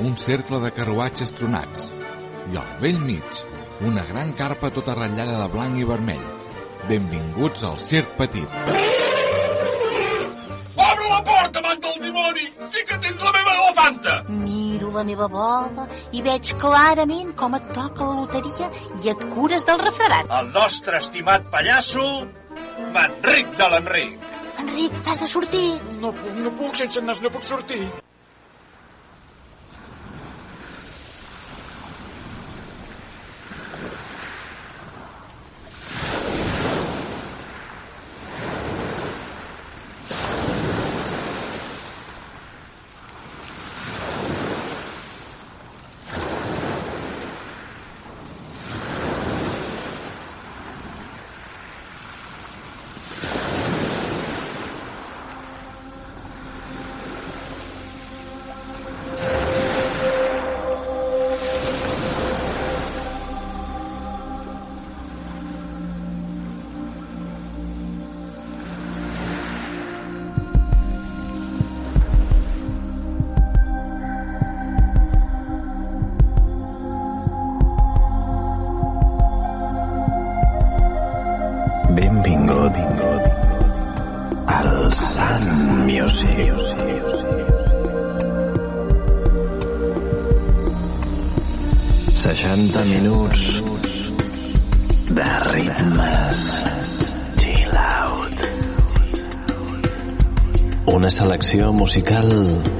un cercle de carruatges tronats. I al vell mig, una gran carpa tota ratllada de blanc i vermell. Benvinguts al circ petit. Obre la porta, amant del dimoni! Sí que tens la meva elefanta! Miro la meva bola i veig clarament com et toca la loteria i et cures del refredat. El nostre estimat pallasso, Manric de l'Enric. Enric, has de sortir. No puc, no puc, sense nas no puc sortir. Selecció musical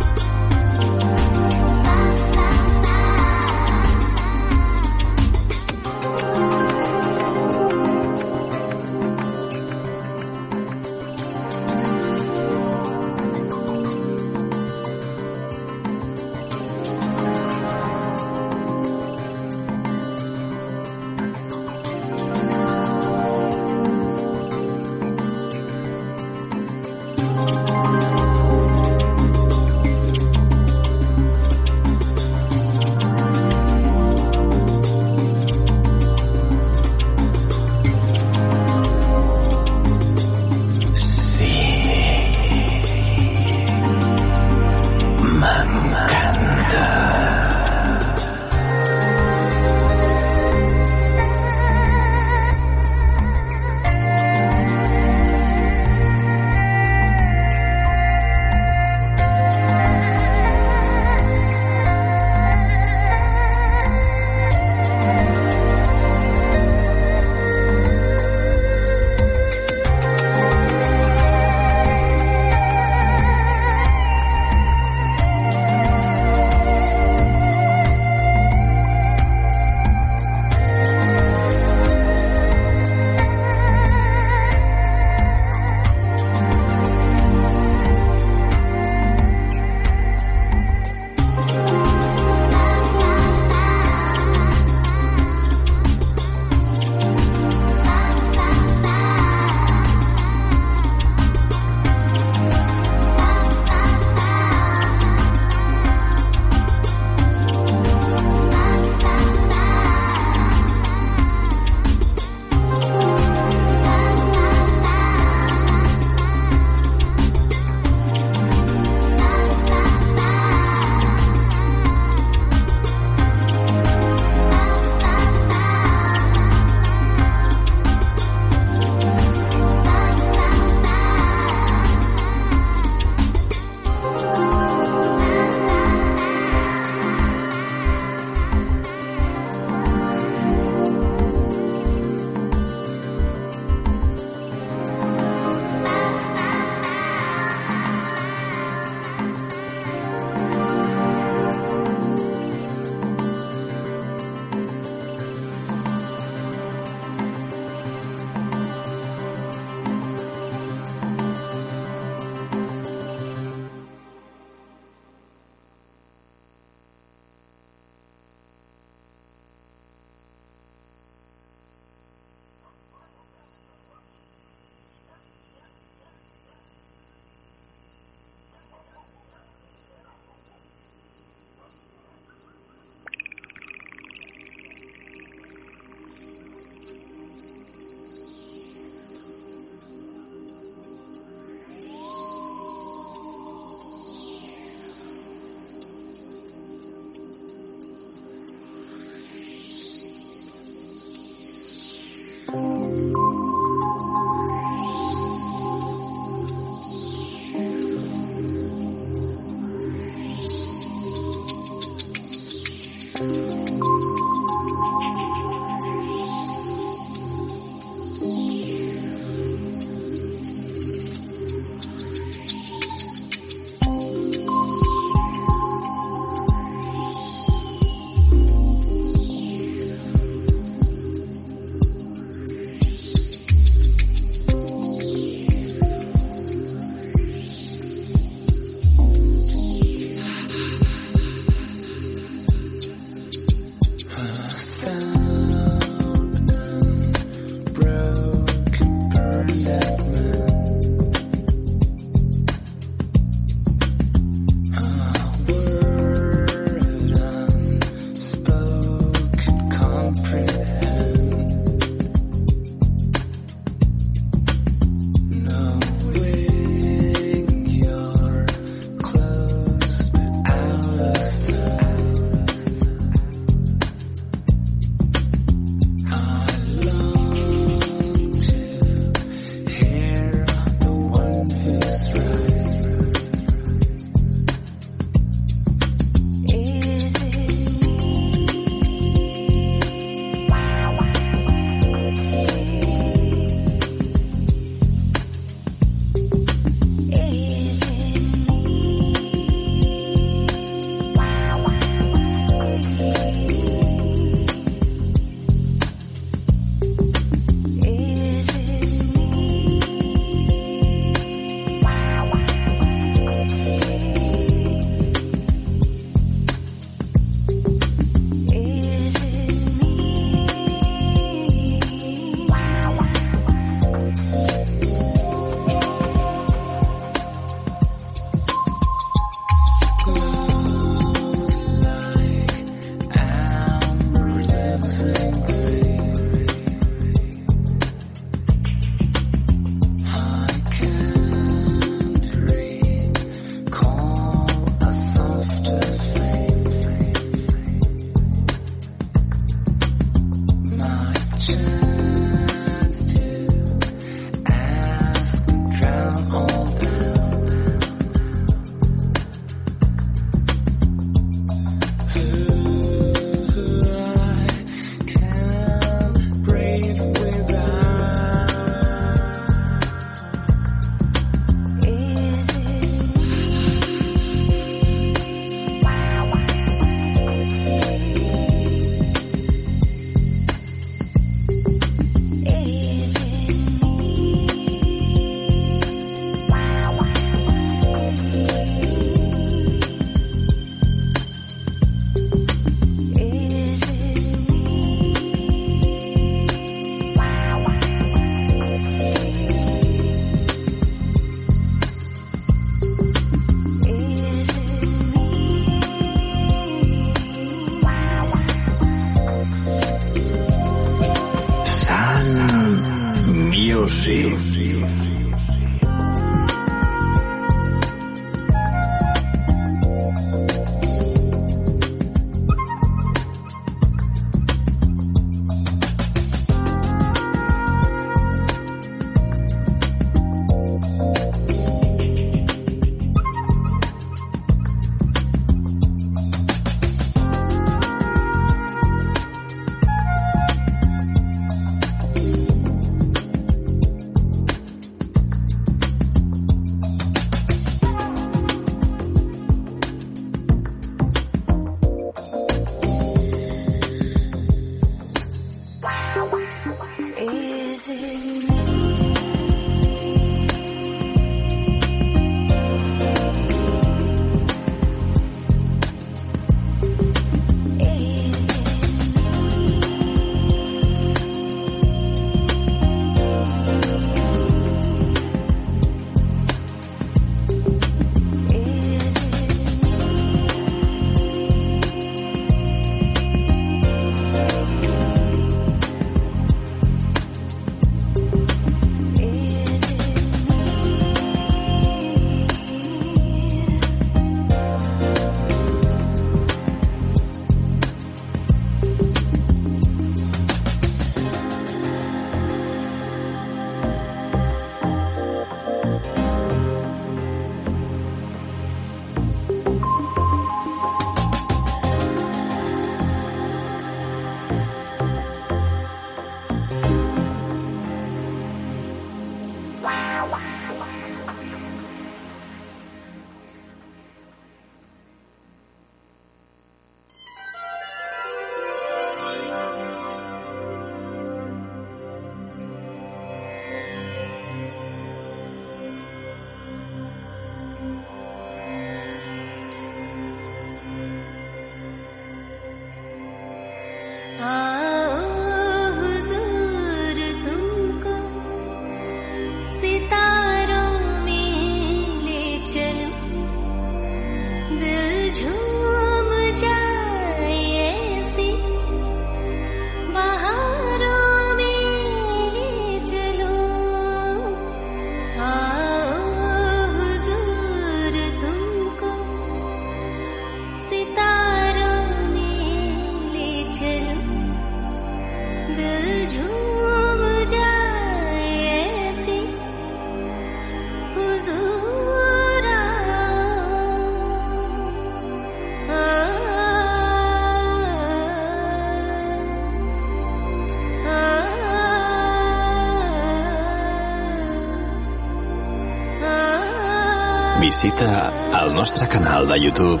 visita el nostre canal de YouTube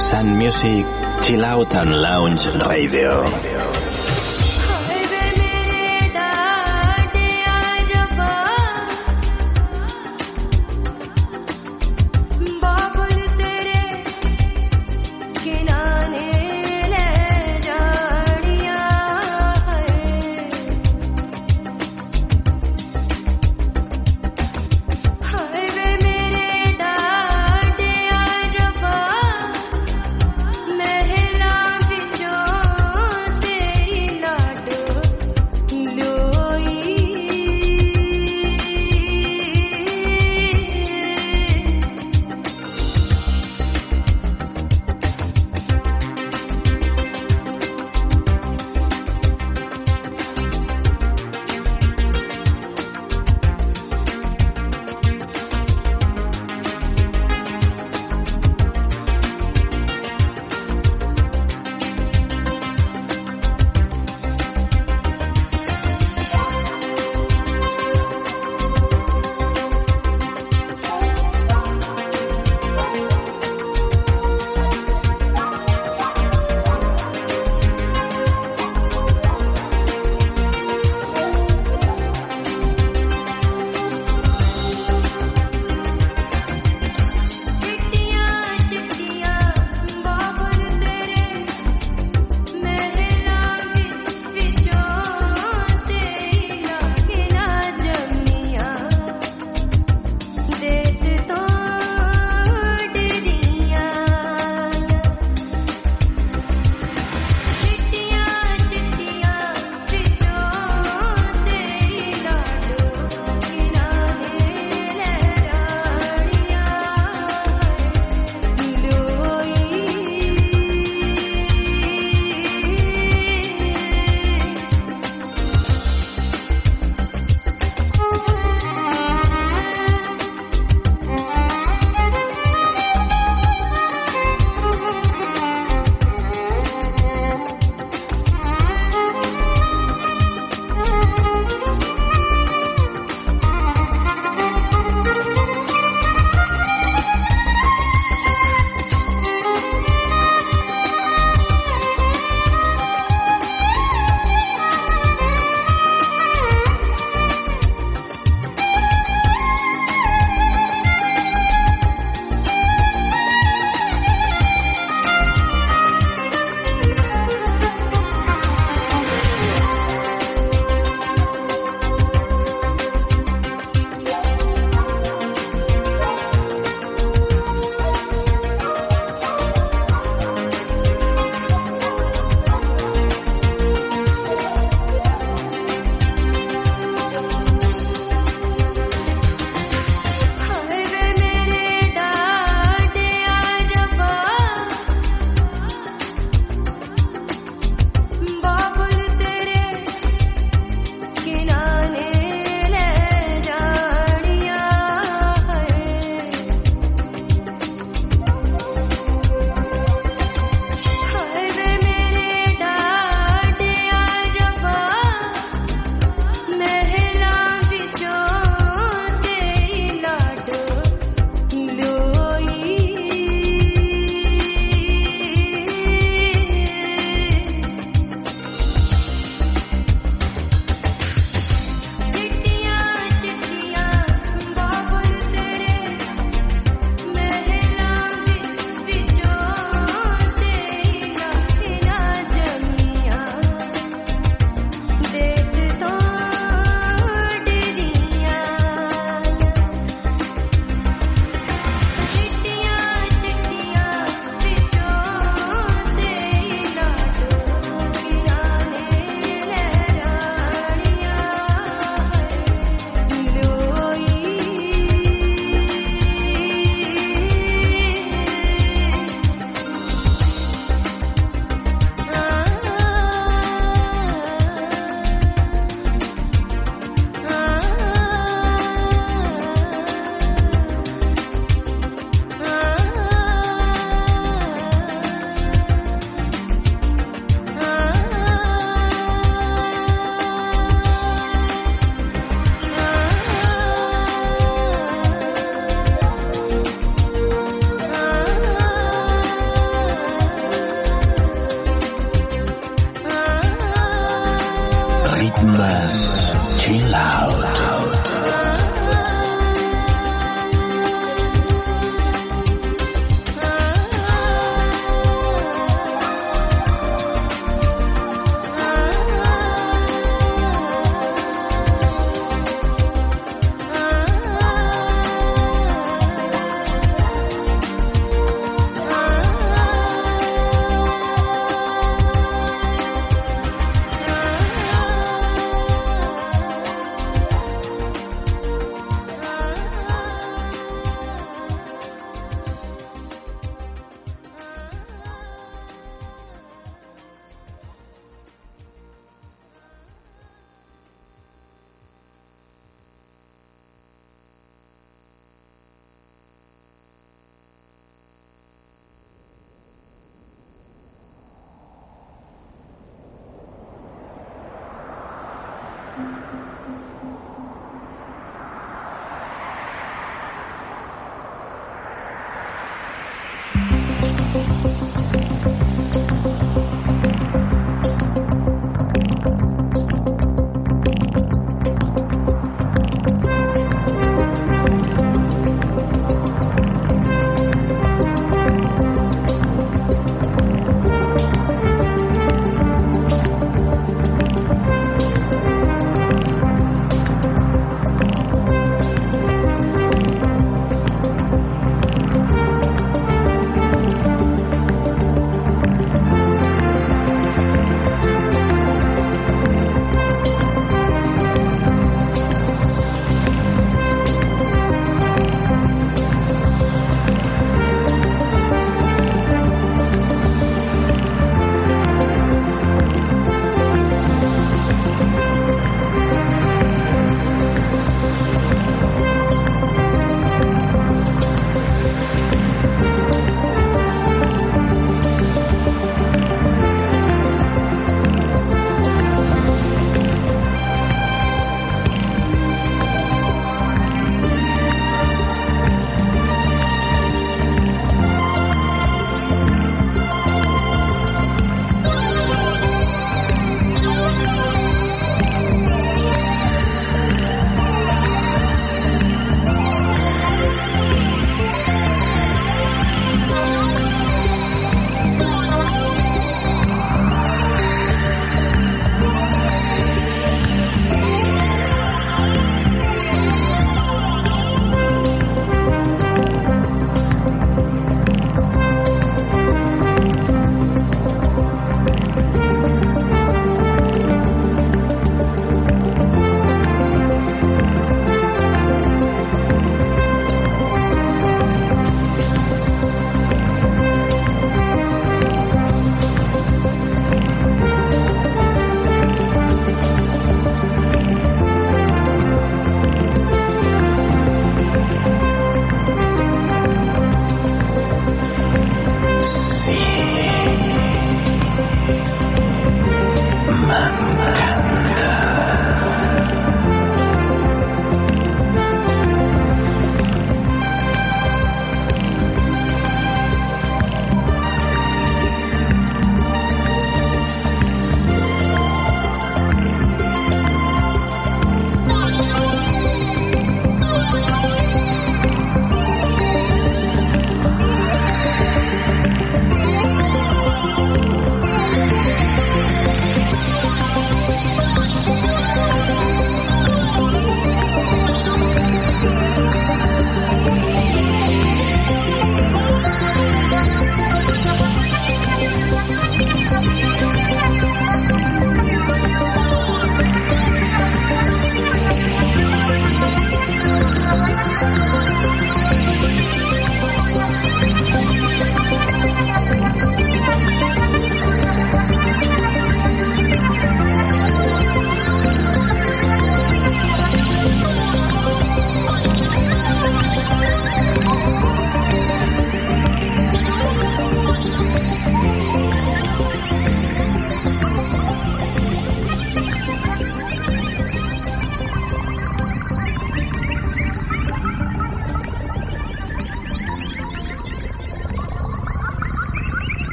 Sun Music Chill Out and Lounge Radio.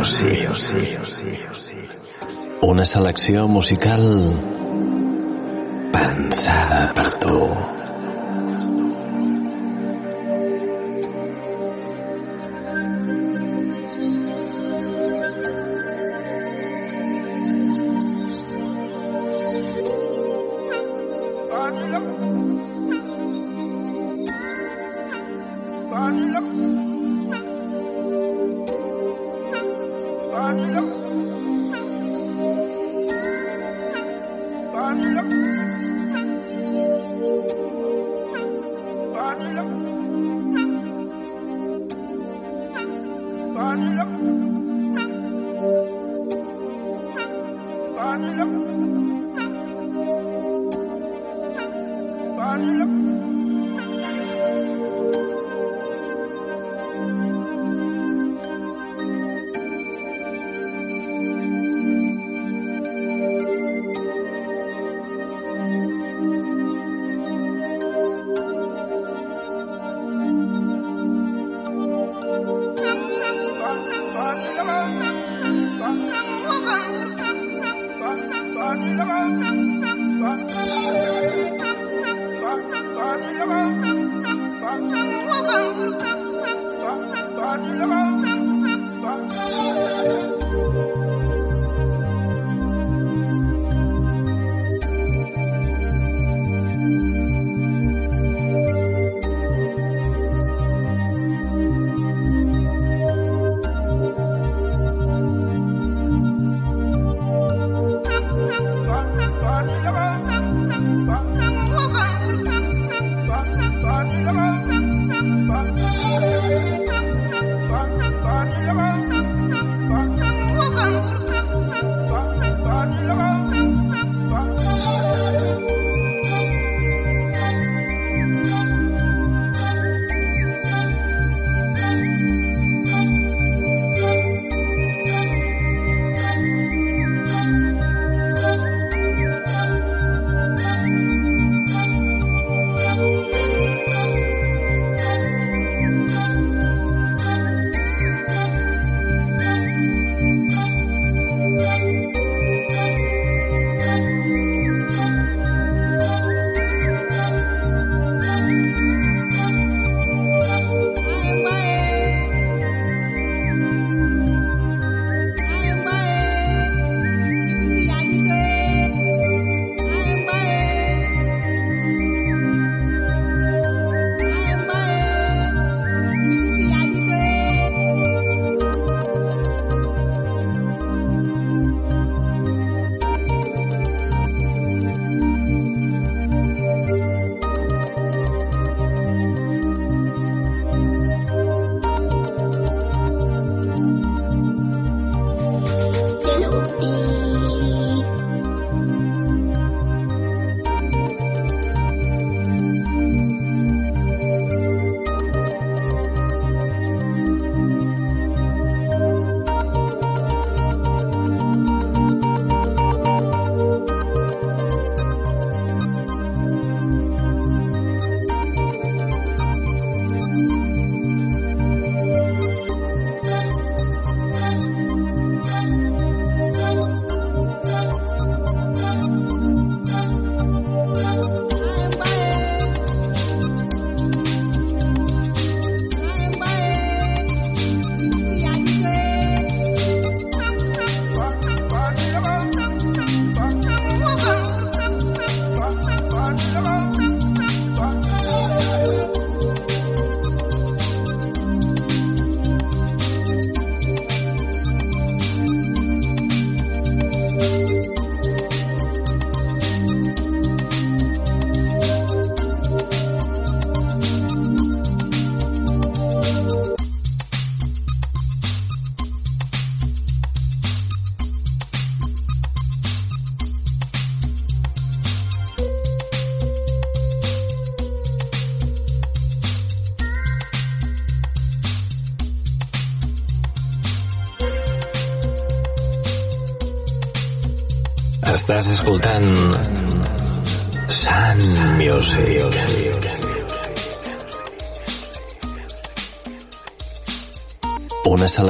Music. Una selecció musical pensada per tu.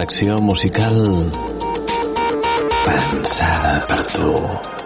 Selecció musical pensada per tu.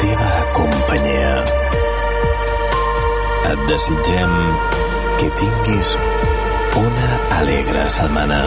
Teva companyia. Et desitgem que tinguis una alegre setmana.